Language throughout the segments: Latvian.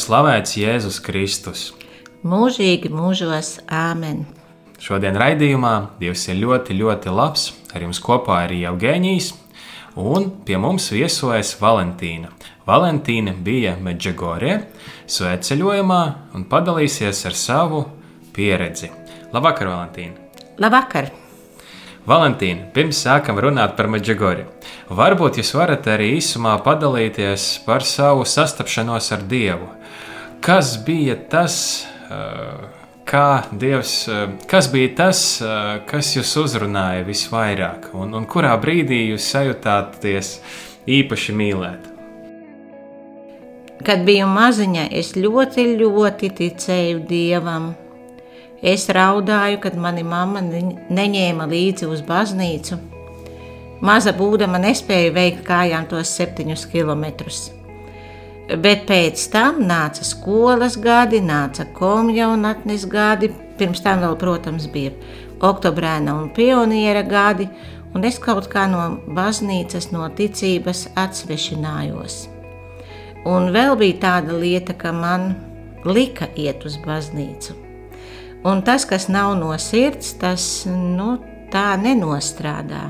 Slavēts Jēzus Kristus. mūžīgi mūžos āmen. Šodien raidījumā Dievs ir ļoti, ļoti labs. Ar jums kopā ir Jevģīnijas, un pie mums viesojas Valentīna. Valentīna bija Medžugorē, svētceļojumā un padalīsies ar savu pieredzi. Labvakar, Valentīna! Labvakar! Valentīna, pirms sākam runāt par Medžugorju, varbūt jūs varat arī īsumā padalīties par savu sastapšanos ar Dievu. Kas bija tas, kā Dievs, kas bija tas, kas jūs uzrunāja visvairāk, un, un kurā brīdī jūs sajutāties īpaši mīlēt? Kad biju maziņa, es ļoti, ļoti ticēju Dievam. Es raudāju, kad mani mamma ne- neņēma līdzi uz baznīcu. Maza būdama nespēja veikt kājām tos septiņus kilometrus. Bet pēc tam nāca skolas gadi, nāca komjaunatnes gadi, pirms tam vēl, protams, bija oktobrēna un pioniera gadi, un es kaut kā no baznīcas, no ticības atsvešinājos. Un vēl bija tāda lieta, ka man lika iet uz baznīcu. Un tas, kas nav no sirds, tas nu, tā nenostrādā.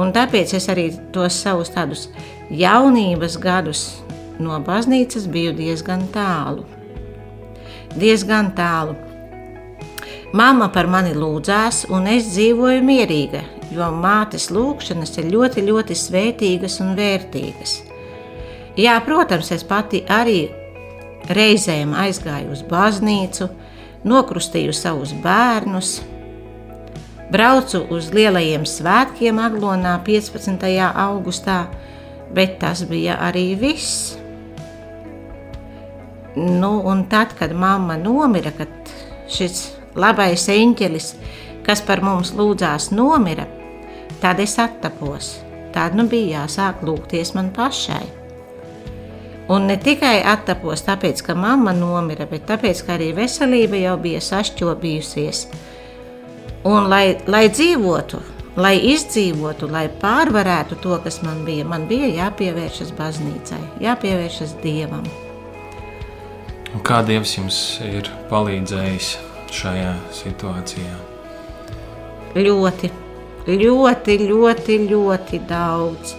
Un tāpēc es arī tos savus tādus jaunības gadus no baznīcas biju diezgan tālu. Diezgan tālu. Mama par mani lūdzās, un es dzīvoju mierīga, jo mātes lūgšanas ir ļoti, ļoti svētīgas un vērtīgas. Jā, protams, es pati arī reizēm aizgāju uz baznīcu, nokrustīju savus bērnus, braucu uz lielajiem svētkiem Aglonā 15. augustā, bet tas bija arī viss. Nu, un tad, kad mamma nomira, kad šis labais eņģelis, kas par mums lūdzās, nomira, tad es attapos. Tad nu bija jāsāk lūgties man pašai. Un ne tikai attapos tāpēc, ka mamma nomira, bet tāpēc, ka arī veselība jau bija sašķobījusies. Un lai, lai dzīvotu, lai izdzīvotu, lai pārvarētu to, kas man bija, man bija jāpievēršas baznīcai, jāpievēršas dievam. Kā Dievs jums ir palīdzējis šajā situācijā? Ļoti, ļoti, ļoti, ļoti daudz.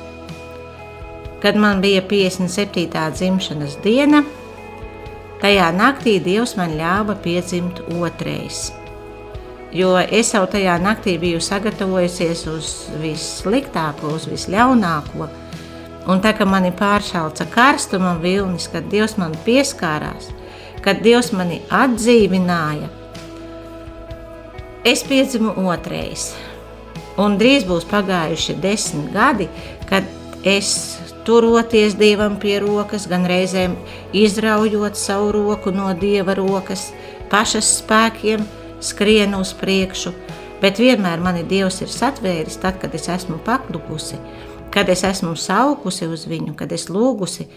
Kad man bija 57. dzimšanas diena, tajā naktī Dievs man ļāva piedzimt otrais. Jo es jau tajā naktī biju sagatavojusies uz vissliktāko, uz visļaunāko. Un tā kā mani pāršauca karstuma vilnis, kad Dievs man pieskārās, kad Dievs mani atdzīvināja, es piedzimu otrais. Un drīz būs pagājuši desmit gadi, kad es turoties Dievam pie rokas, gan reizēm izraujot savu roku no Dieva rokas, pašas spēkiem skrienu uz priekšu, bet vienmēr mani Dievs ir satvēris tad, kad es esmu paklupusi, kad es esmu saukusi uz viņu, kad es lūgusi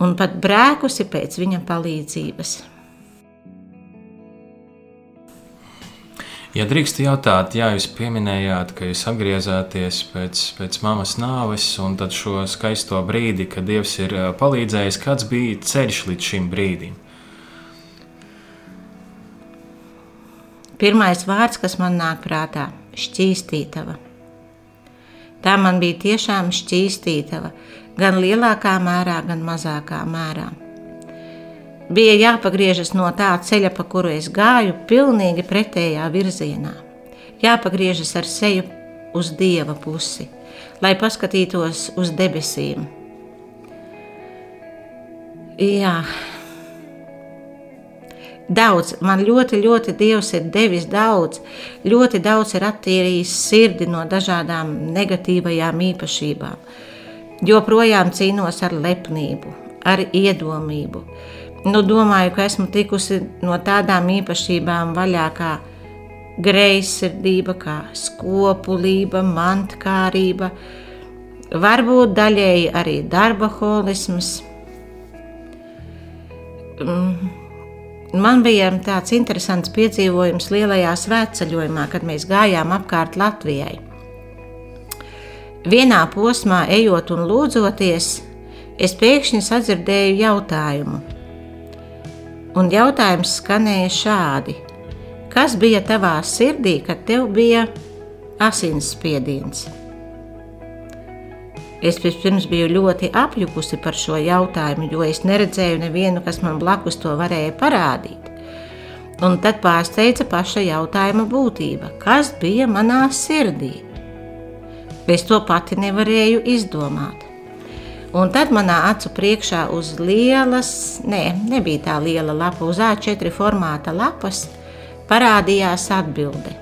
un pat brēkusi pēc viņa palīdzības. Ja drīkst jautāt, jā, jūs pieminējāt, ka jūs atgriezāties pēc, pēc mammas nāves, un tad šo skaisto brīdi, kad Dievs ir palīdzējis, kāds bija ceļš līdz šim brīdim? Pirmais vārds, kas man nāk prātā - šķīstītava. Tā man bija tiešām šķīstītava, gan lielākā mērā, gan mazākā mērā. Bija jāpagriežas no tā ceļa, pa kuru es gāju, pilnīgi pretējā virzienā. Jāpagriežas ar seju uz dieva pusi, lai paskatītos uz debesīm. Jā, Daudz, man ļoti, ļoti Dievs ir devis daudz, ļoti daudz ir attīrījis sirdi no dažādām negatīvajām īpašībām. Joprojām cīnos ar lepnību, ar iedomību. Nu, domāju, ka esmu tikusi no tādām īpašībām vaļā kā greizsirdība, kā skopulība, mantkārība, varbūt daļēji arī darba holisms. Mm Man bija tāds interesants piedzīvojums lielajā svētceļojumā, kad mēs gājām apkārt Latvijai. Vienā posmā, ejot un lūdzoties, es pēkšņi sadzirdēju jautājumu. Un jautājums skanēja šādi: Kas bija tavā sirdī, kad tev bija asinsspiediens? Es pirms biju ļoti apjukusi par šo jautājumu, jo es neredzēju nevienu, kas man blakus to varēja parādīt. Un tad pārsteidza paša jautājuma būtība, kas bija manā sirdī. Es to pati nevarēju izdomāt. Un tad manā acu priekšā uz lielas, nē, nebija tā liela lapa, uz A4 formāta lapas parādījās atbilde.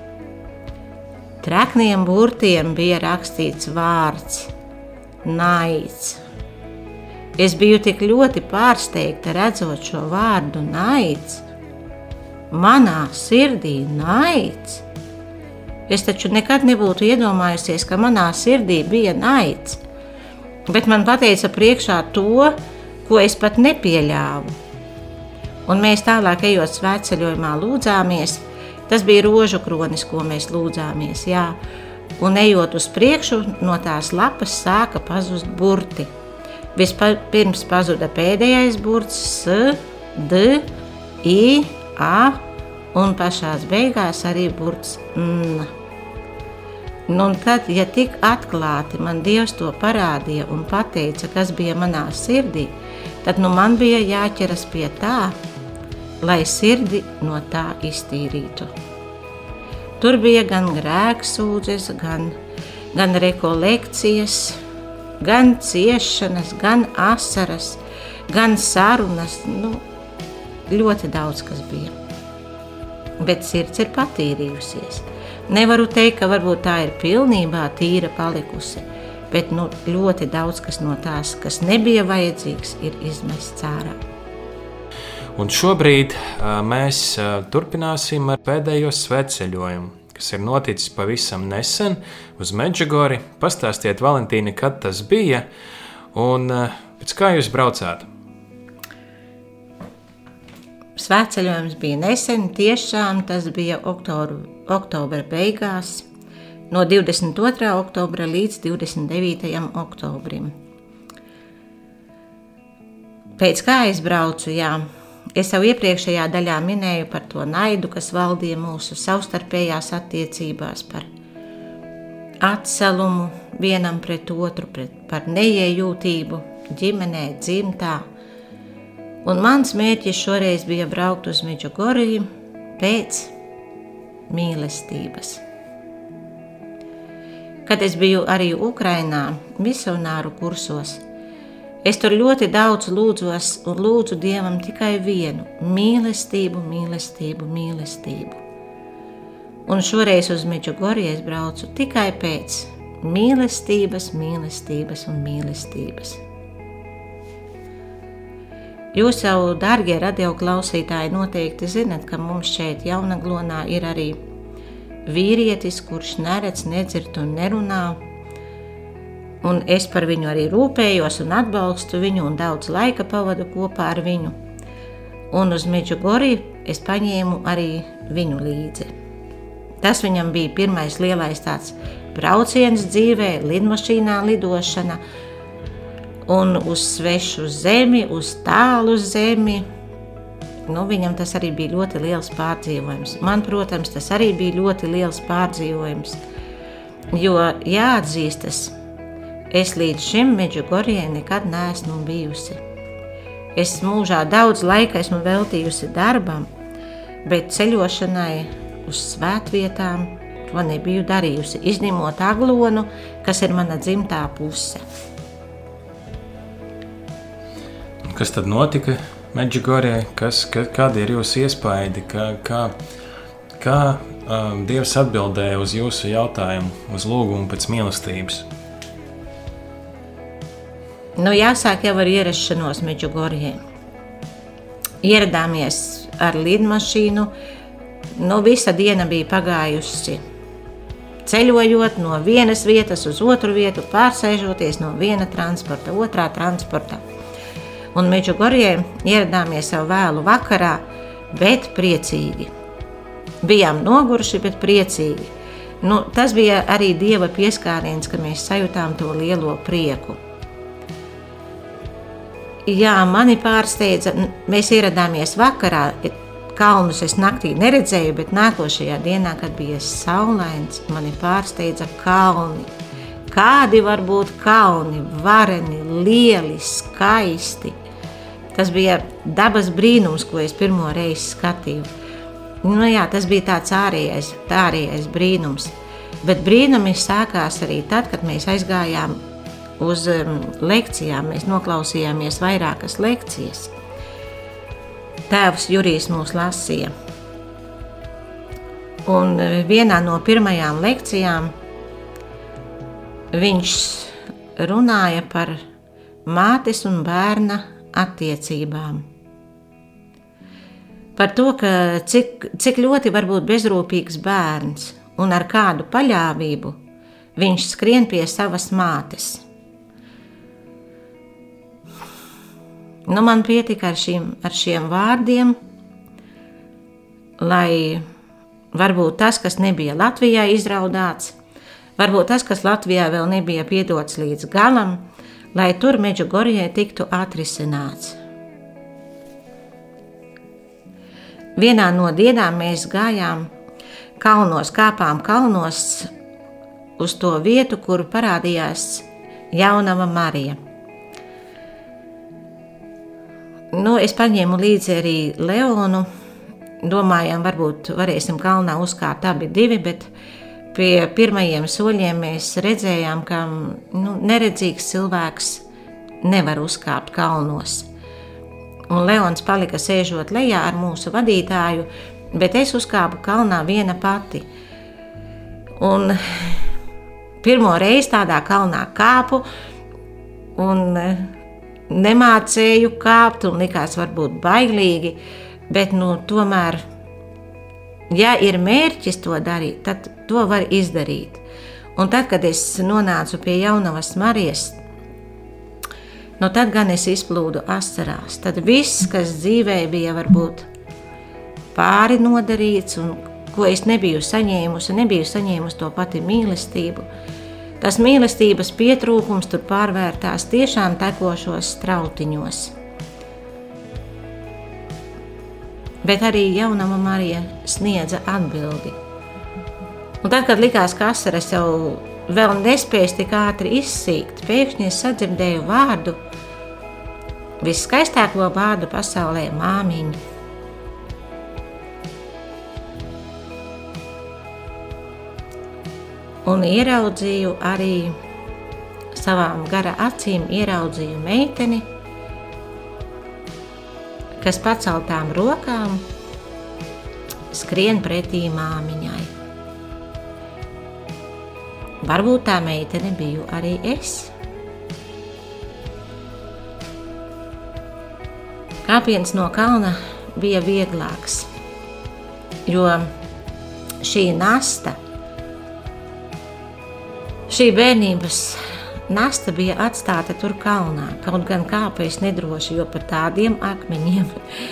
Trakniem burtiem bija rakstīts vārds naids. Es biju tik ļoti pārsteigta redzot šo vārdu naids. Manā sirdī naids. Es taču nekad nebūtu iedomājusies, ka manā sirdī bija naids. Bet man pateica priekšā to, ko es pat nepieļāvu. Un mēs tālāk ejot svētceļojumā lūdzāmies, tas bija rožu kronis, ko mēs lūdzāmies. Jā un ejot uz priekšu, no tās lapas sāka pazust burti. Vispirms pazuda pēdējais burts, S, D, I, A, un pašā beigās arī burts N. Nu, tad, ja tik atklāti man Dievs to parādīja un teica, kas bija manā sirdī, tad nu man bija jāķeras pie tā, lai sirdi no tā iztīrītu. Tur bija gan grēksūdzes, gan, gan rekolekcijas, gan ciešanas, gan asaras, gan sarunas. Nu, ļoti daudz kas bija. Bet sirds ir patīrījusies. Nevaru teikt, ka varbūt tā ir pilnībā tīra palikusi, bet nu, ļoti daudz kas no tās, kas nebija vajadzīgs, ir izmests ārā. Un šobrīd mēs turpināsim ar pēdējo sveceļojumu, kas ir noticis pavisam nesen uz Medžugori. Pastāstiet, Valentīna, kad tas bija un pēc kā jūs braucāt? Svētceļojums bija nesen, tiešām tas bija oktobra, oktobra beigās, no 22. oktobra līdz 29. oktobrim. Pēc kā es braucu, jā, Es jau iepriekšējā daļā minēju par to naidu, kas valdīja mūsu savstarpējās attiecībās, par atselumu vienam pret otru, pret, par neiejūtību ģimenē, dzimtā. Un mans mērķis šoreiz bija braukt uz Meģugoriju pēc mīlestības. Kad es biju arī Ukrainā misionāru kursos, Es tur ļoti daudz lūdzos un lūdzu Dievam tikai vienu - mīlestību, mīlestību, mīlestību. Un šoreiz uz Meģugoriju es braucu tikai pēc mīlestības, mīlestības un mīlestības. Jūs jau, darbie radioklausītāji, noteikti zinat, ka mums šeit, Jaunaglonā, ir arī vīrietis, kurš neredz, nedzird un nerunā un es par viņu arī rūpējos un atbalstu viņu un daudz laika pavadu kopā ar viņu. Un uz Meģugoriju es paņēmu arī viņu līdzi. Tas viņam bija pirmais lielais tāds brauciens dzīvē, lidmašīnā lidošana un uz svešu zemi, uz tālu zemi. Nu, viņam tas arī bija ļoti liels pārdzīvojums. Man, protams, tas arī bija ļoti liels pārdzīvojums. Jo jāatzīstas, Es līdz šim Meģugorijai nekad neesmu bijusi. Es mūžā daudz laika esmu veltījusi darbam, bet ceļošanai uz svētvietām to nebiju darījusi, izņemot aglonu, kas ir mana dzimtā puse. Kas tad notika? Meģigorē, kas, ka, kādi ir jūsu iespaidi, kā, kā, kā um, Dievs atbildēja uz jūsu jautājumu, uz lūgumu pēc mīlestības? Nu, jāsāk jau ar ierašanos Meģigorjē. Ieradāmies ar lidmašīnu, nu visa diena bija pagājusi ceļojot no vienas vietas uz otru vietu, pārsēžoties no viena transporta, otrā transporta. Un Meģugorjē ieradāmies jau vēlu vakarā, bet priecīgi. Bijām noguruši, bet priecīgi. Nu, tas bija arī Dieva pieskāriens, ka mēs sajūtām to lielo prieku. Jā, mani pārsteidza, mēs ieradāmies vakarā, Kalnus es naktī neredzēju, bet nākošajā dienā, kad bija saulains, mani pārsteidza kalni. Kādi var būt kalni, vareni, lieli, skaisti. Tas bija dabas brīnums, ko es pirmo reizi skatīju. Nu, jā, tas bija tāds ārējais, tā ārējais brīnums. Bet brīnumi sākās arī tad, kad mēs aizgājām uz um, lekcijām. Mēs noklausījāmies vairākas lekcijas. Tēvs Jurijs mūs lasīja. Un e, vienā no pirmajām lekcijām viņš runāja par mātes un bērna attiecībām. Par to, cik, cik ļoti var būt bezrūpīgs bērns un ar kādu paļāvību viņš skrien pie savas mātes. Nu, man pietika ar, šīm, ar šiem vārdiem, lai varbūt tas, kas nebija Latvijā izraudāts, varbūt tas, kas Latvijā vēl nebija piedots līdz galam, lai tur Meģugorijai tiktu atrisināts. Vienā no dienām mēs gājām kalnos, kāpām kalnos uz to vietu, kur parādījās jaunava Marija. Nu, es paņēmu līdzi arī Leonu. Domājām, varbūt varēsim kalnā uzkāpt abi divi, bet pie pirmajiem soļiem mēs redzējām, ka nu, neredzīgs cilvēks nevar uzkāpt kalnos. Un Leons palika sēžot lejā ar mūsu vadītāju, bet es uzkāpu kalnā viena pati. Un pirmo reizi tādā kalnā kāpu, un nemācēju kāpt un likās varbūt bailīgi, bet nu, tomēr, ja ir mērķis to darīt, tad to var izdarīt. Un tad, kad es nonācu pie jaunavas Marijas, nu tad gan es izplūdu asarās. Tad viss, kas dzīvē bija varbūt pāri nodarīts un ko es nebiju saņēmusi, nebiju saņēmusi to pati mīlestību, Tas mīlestības pietrūkums tur pārvērtās tiešām tekošos strautiņos. Bet arī jaunama Marija sniedza atbildi. Un tad, kad likās, ka asaras jau vēl nespējas tik ātri izsīkt, pēkšņi es sadzirdēju vārdu, viskaistāko vārdu pasaulē - māmiņa. un ieraudzīju arī savām gara acīm, ieraudzīju meiteni, kas paceltām rokām skrien pretī māmiņai. Varbūt tā meitene biju arī es. Kāpiens no kalna bija vieglāks, jo šī nasta Šī bērnības nasta bija atstāta tur kalnā, kaut gan kāpēc nedroši, jo par tādiem akmeņiem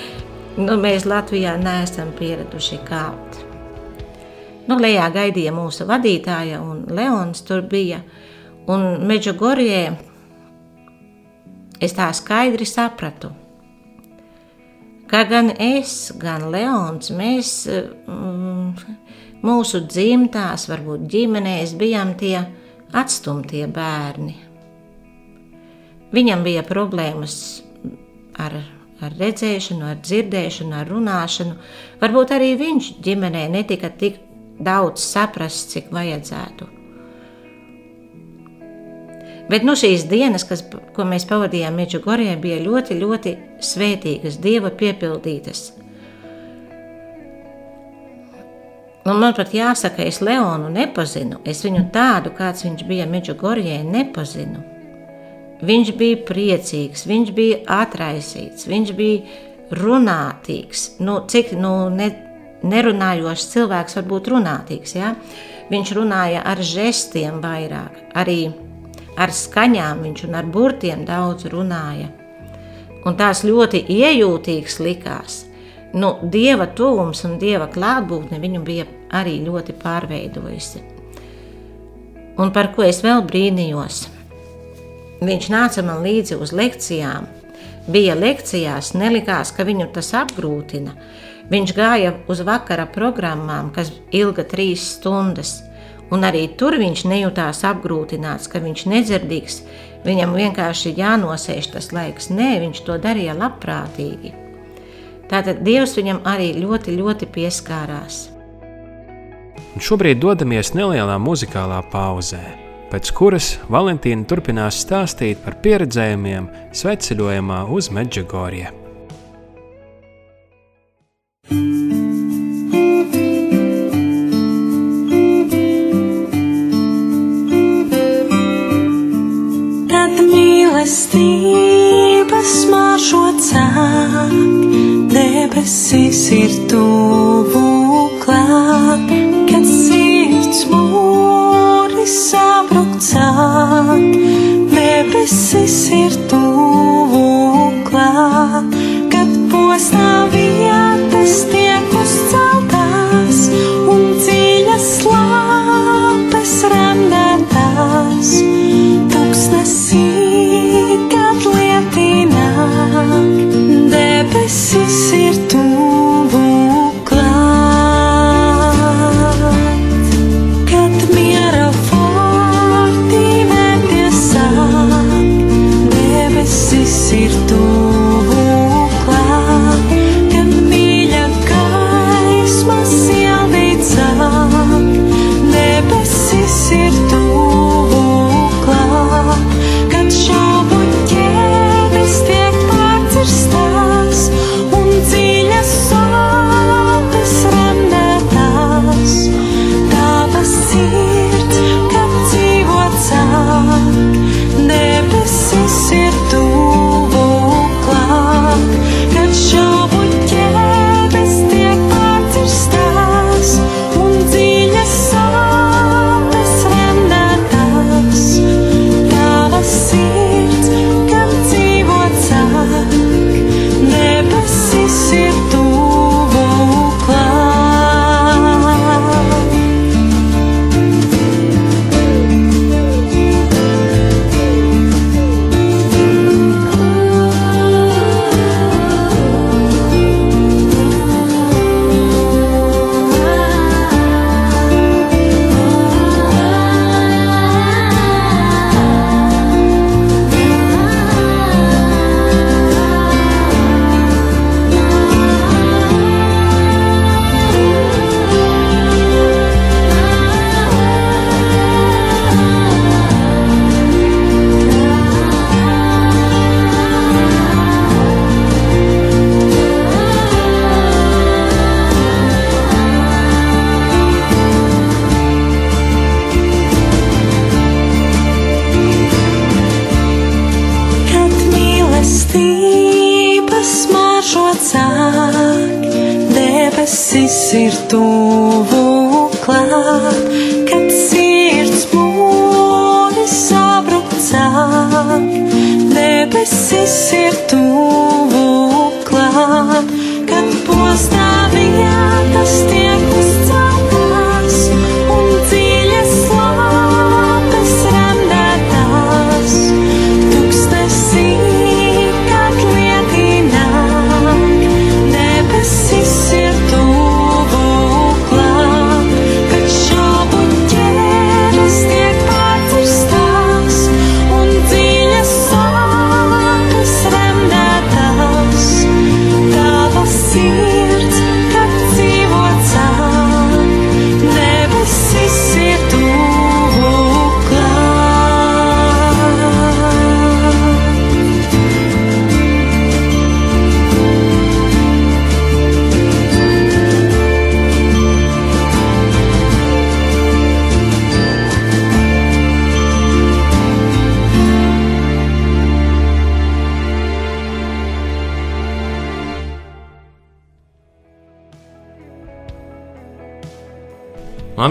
nu, mēs Latvijā neesam pieraduši kāpt. Nu, lejā gaidīja mūsu vadītāja, un Leons tur bija. Un Meģugorijē es tā skaidri sapratu, ka gan es, gan Leons, mēs mm, mūsu dzimtās, varbūt ģimenēs bijām tie, atstumtie bērni. Viņam bija problēmas ar, ar redzēšanu, ar dzirdēšanu, ar runāšanu. Varbūt arī viņš ģimenē netika tik daudz saprasts, cik vajadzētu. Bet nu, šīs dienas, kas, ko mēs pavadījām Meģugorjā, bija ļoti, ļoti svētīgas, dieva piepildītas. Un man pat jāsaka, es Leonu nepazinu. Es viņu tādu, kāds viņš bija Meģugorjē, nepazinu. Viņš bija priecīgs, viņš bija atraisīts, viņš bija runātīgs. Nu, cik nu, ne, nerunājošs cilvēks var būt runātīgs? Ja? Viņš runāja ar žestiem vairāk, arī ar skaņām viņš un ar burtiem daudz runāja. Un tās ļoti iejūtīgas likās. Nu, dieva tuvums un dieva klātbūtne viņu bija arī ļoti pārveidojusi. Un par ko es vēl brīnījos? Viņš nāca man līdzi uz lekcijām. Bija lekcijās, nelikās, ka viņu tas apgrūtina. Viņš gāja uz vakara programmām, kas ilga trīs stundas un arī tur viņš nejūtās apgrūtināts, ka viņš nedzirdīgs, viņam vienkārši jānosēž tas laiks. Nē, viņš to darīja labprātīgi. Tātad Dievs viņam arī ļoti, ļoti pieskārās. Un šobrīd dodamies nelielā muzikālā pauzē, pēc kuras Valentīna turpinās stāstīt par pieredzējumiem sveceļojumā uz Medžugorju. Mīlestības maržo cāk, debesis ir tuvu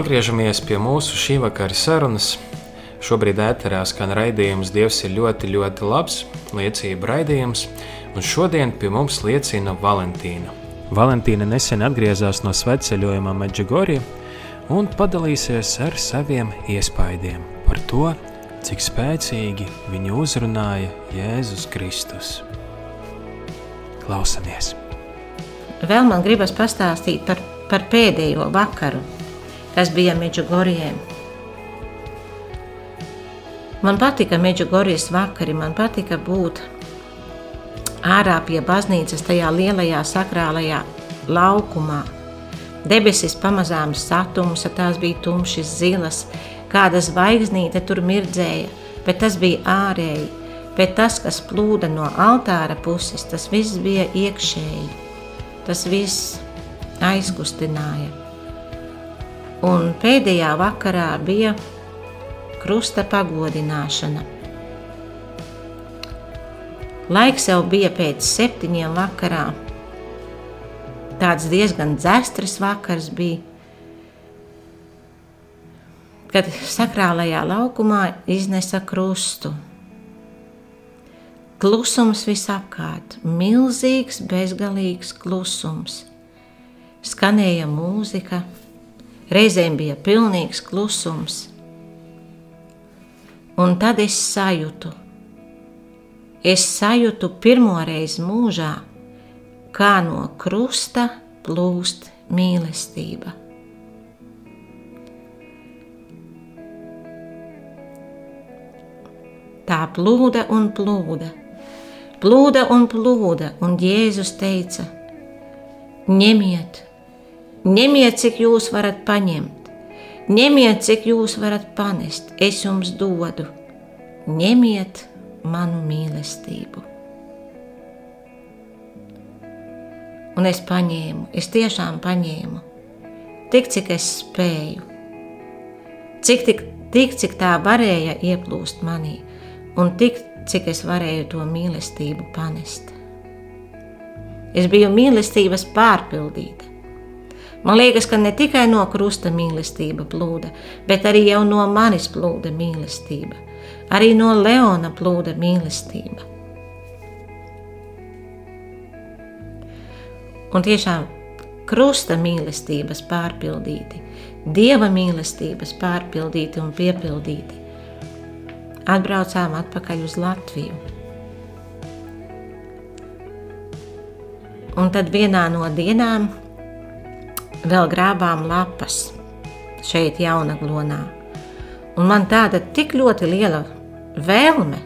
atgriežamies pie mūsu šī vakara sarunas. Šobrīd ēterā skan raidījums Dievs ir ļoti, ļoti labs, liecība raidījums, un šodien pie mums liecina Valentīna. Valentīna nesen atgriezās no sveceļojuma Medžugorija un padalīsies ar saviem iespaidiem par to, cik spēcīgi viņu uzrunāja Jēzus Kristus. Klausamies! Vēl man gribas pastāstīt par, par pēdējo vakaru, kas bija Meģugorijā. Man patika Meģugorijas vakari, man patika būt ārā pie baznīcas tajā lielajā sakrālajā laukumā. Debesis pamazām satumusa, tās bija tumšas zilas, kāda zvaigznīte tur mirdzēja, bet tas bija ārēji, bet tas, kas plūda no altāra puses, tas viss bija iekšēji. Tas viss aizkustināja. Un pēdējā vakarā bija krusta pagodināšana. Laiks jau bija pēc septiņiem vakarā. Tāds diezgan dzestras vakars bija, kad sakrālajā laukumā iznesa krustu. Klusums visapkārt, milzīgs, bezgalīgs klusums. Skanēja mūzika, reizēm bija pilnīgs klusums. Un tad es sajūtu, es sajūtu pirmo reizi mūžā, kā no krusta plūst mīlestība. Tā plūda un plūda, plūda un plūda, un Jēzus teica: Ņemiet, ņemiet, cik jūs varat paņemt, ņemiet, cik jūs varat panest, es jums dodu, ņemiet manu mīlestību. Un es paņēmu, es tiešām paņēmu, tik cik es spēju, cik, tik, tik cik tā varēja ieplūst manī, un tik cik es varēju to mīlestību panest. Es biju mīlestības pārpildīta. Man liekas, ka ne tikai no krusta mīlestība plūda, bet arī jau no manis plūda mīlestība. Arī no Leona plūda mīlestība. Un tiešām krusta mīlestības pārpildīti, dieva mīlestības pārpildīti un piepildīti. Atbraucām atpakaļ uz Latviju. Un tad vienā no dienām vēl grābām lapas šeit, Jaunaglonā. Un man tāda tik ļoti liela vēlme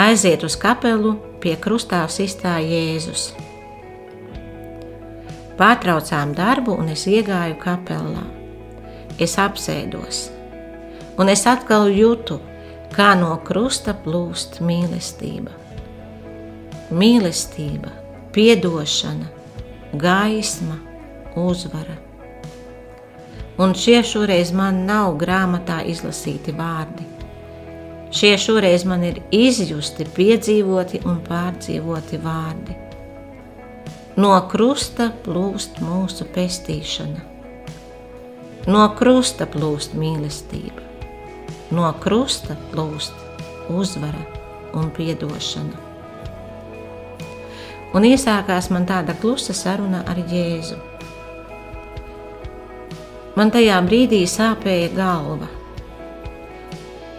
aiziet uz kapelu pie krustā sistā Jēzus. Pārtraucām darbu, un es iegāju kapelā. Es apsēdos, un es atkal jūtu, kā no krusta plūst mīlestība. Mīlestība, piedošana, gaisma, uzvara. Un šie šoreiz man nav grāmatā izlasīti vārdi. Šie šoreiz man ir izjusti, piedzīvoti un pārdzīvoti vārdi. No krusta plūst mūsu pestīšana, no krusta plūst mīlestība, no krusta plūst uzvara un piedošana. Un iesākās man tāda klusa saruna ar Jēzu. Man tajā brīdī sāpēja galva.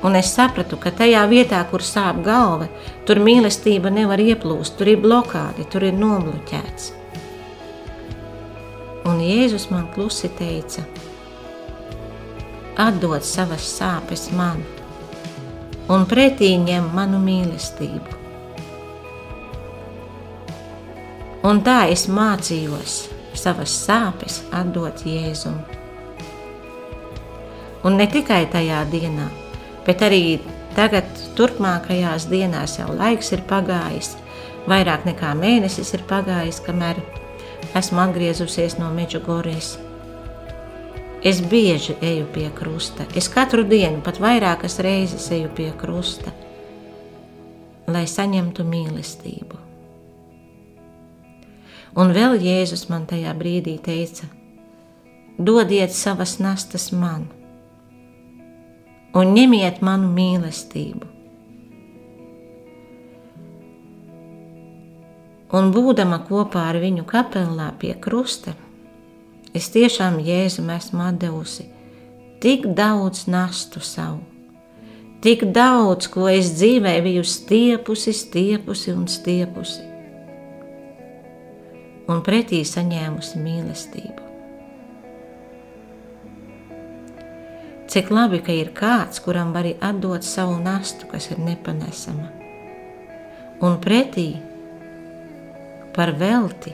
Un es sapratu, ka tajā vietā, kur sāp galva, tur mīlestība nevar ieplūst, tur ir blokādi, tur ir nobloķēts. Un Jēzus man klusi teica: Atdod savas sāpes man, un pretī ņem manu mīlestību. Un tā es mācījos savas sāpes atdot Jēzum. Un ne tikai tajā dienā, bet arī tagad, turpmākajās dienās, jau laiks ir pagājis, vairāk nekā mēnesis ir pagājis, kamēr esmu atgriezusies no Meģugorijas. Es bieži eju pie krusta. Es katru dienu, pat vairākas reizes eju pie krusta, lai saņemtu mīlestību. Un vēl Jēzus man tajā brīdī teica: dodiet savas nastas man un ņemiet manu mīlestību. Un būdama kopā ar viņu kapelā pie krusta, es tiešām Jēzum esmu devusi tik daudz nastu savu, tik daudz, ko es dzīvē biju stiepusi, stiepusi un stiepusi, un pretī saņēmusi mīlestību. Cik labi, ka ir kāds, kuram var atdot savu nastu, kas ir nepanesama. Un pretī par velti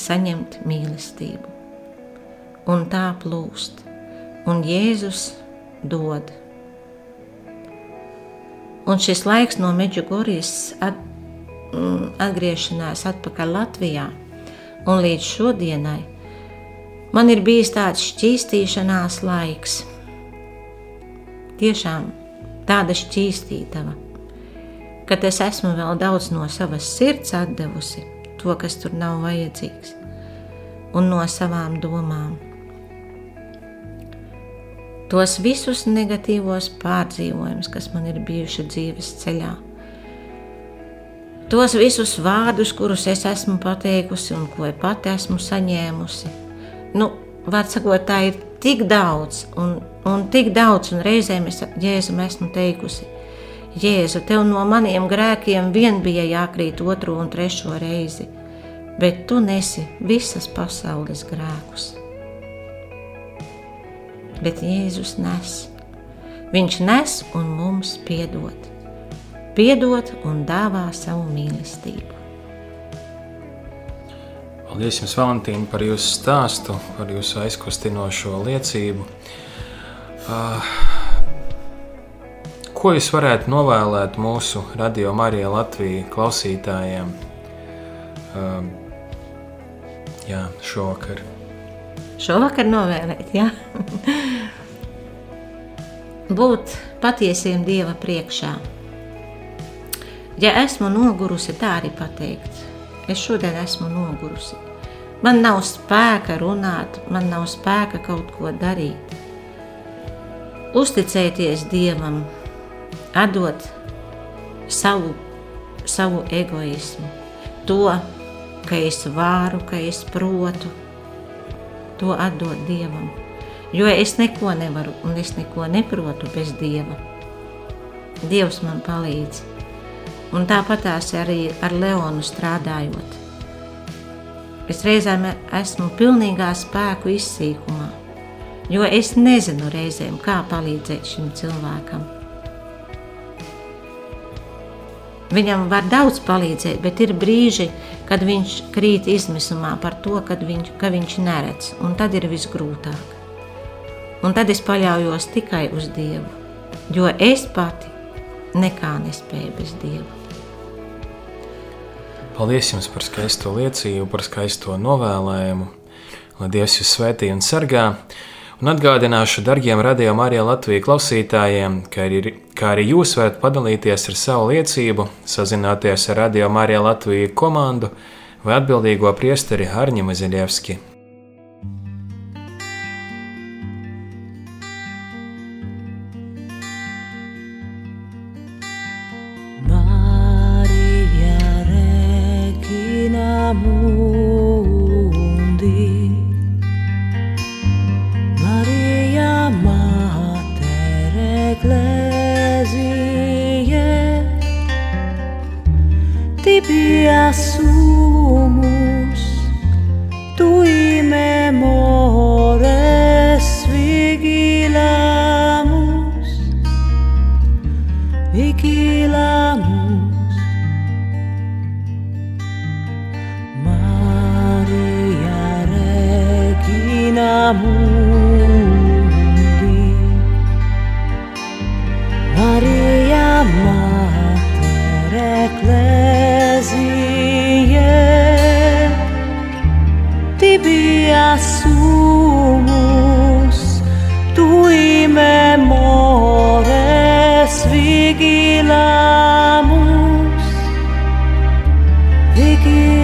saņemt mīlestību. Un tā plūst, un Jēzus dod. Un šis laiks no Meģugorijas at, mm, atgriešanās atpakaļ Latvijā un līdz šodienai Man ir bijis tāds šķīstīšanās laiks. Tiešām tāda šķīstītava, kad es esmu vēl daudz no savas sirds atdevusi to, kas tur nav vajadzīgs, un no savām domām. Tos visus negatīvos pārdzīvojumus, kas man ir bijuši dzīves ceļā, tos visus vārdus, kurus es esmu pateikusi un ko pati esmu saņēmusi, nu, var sakot, tā ir tik daudz, un, un tik daudz, un reizēm es Jēzum esmu teikusi, Jēzu, tev no maniem grēkiem vien bija jākrīt otro un trešo reizi, bet tu nesi visas pasaules grēkus. Bet Jēzus nes, viņš nes un mums piedod, piedod un dāvā savu mīlestību. Paldies jums, Valentīna, par jūsu stāstu, par jūsu aizkustinošo liecību. Uh, ko jūs varētu novēlēt mūsu radio Marija Latvijas klausītājiem uh, jā, šovakar? Šovakar novēlēt, jā. Būt patiesiem Dieva priekšā. Ja esmu nogurusi, tā arī pateikt. Es šodien esmu nogurusi. Man nav spēka runāt, man nav spēka kaut ko darīt. Uzticēties Dievam, atdot savu, savu egoismu, to, ka es varu, ka es protu, to atdot Dievam. Jo es neko nevaru un es neko neprotu bez Dieva. Dievs man palīdz. Un tāpatās arī ar Leonu strādājot. Es reizēm esmu pilnīgā spēku izsīkumā, jo es nezinu reizēm, kā palīdzēt šim cilvēkam. Viņam var daudz palīdzēt, bet ir brīži, kad viņš krīt izmisumā par to, viņš, ka viņš neredz, un tad ir visgrūtāk. Un tad es paļaujos tikai uz Dievu, jo es pati nekā nespēju bez Dieva. Paldies jums par skaisto liecību, par skaisto novēlējumu. Lai Dievs jūs svētī un sargā. Un atgādināšu darbiem radījuma arī Latvijas klausītājiem, ka arī, kā arī jūs varat padalīties ar savu liecību, sazināties ar radījuma arī Latvijas komandu vai atbildīgo priesteri Harņu Maziļevski. amor. Um begin.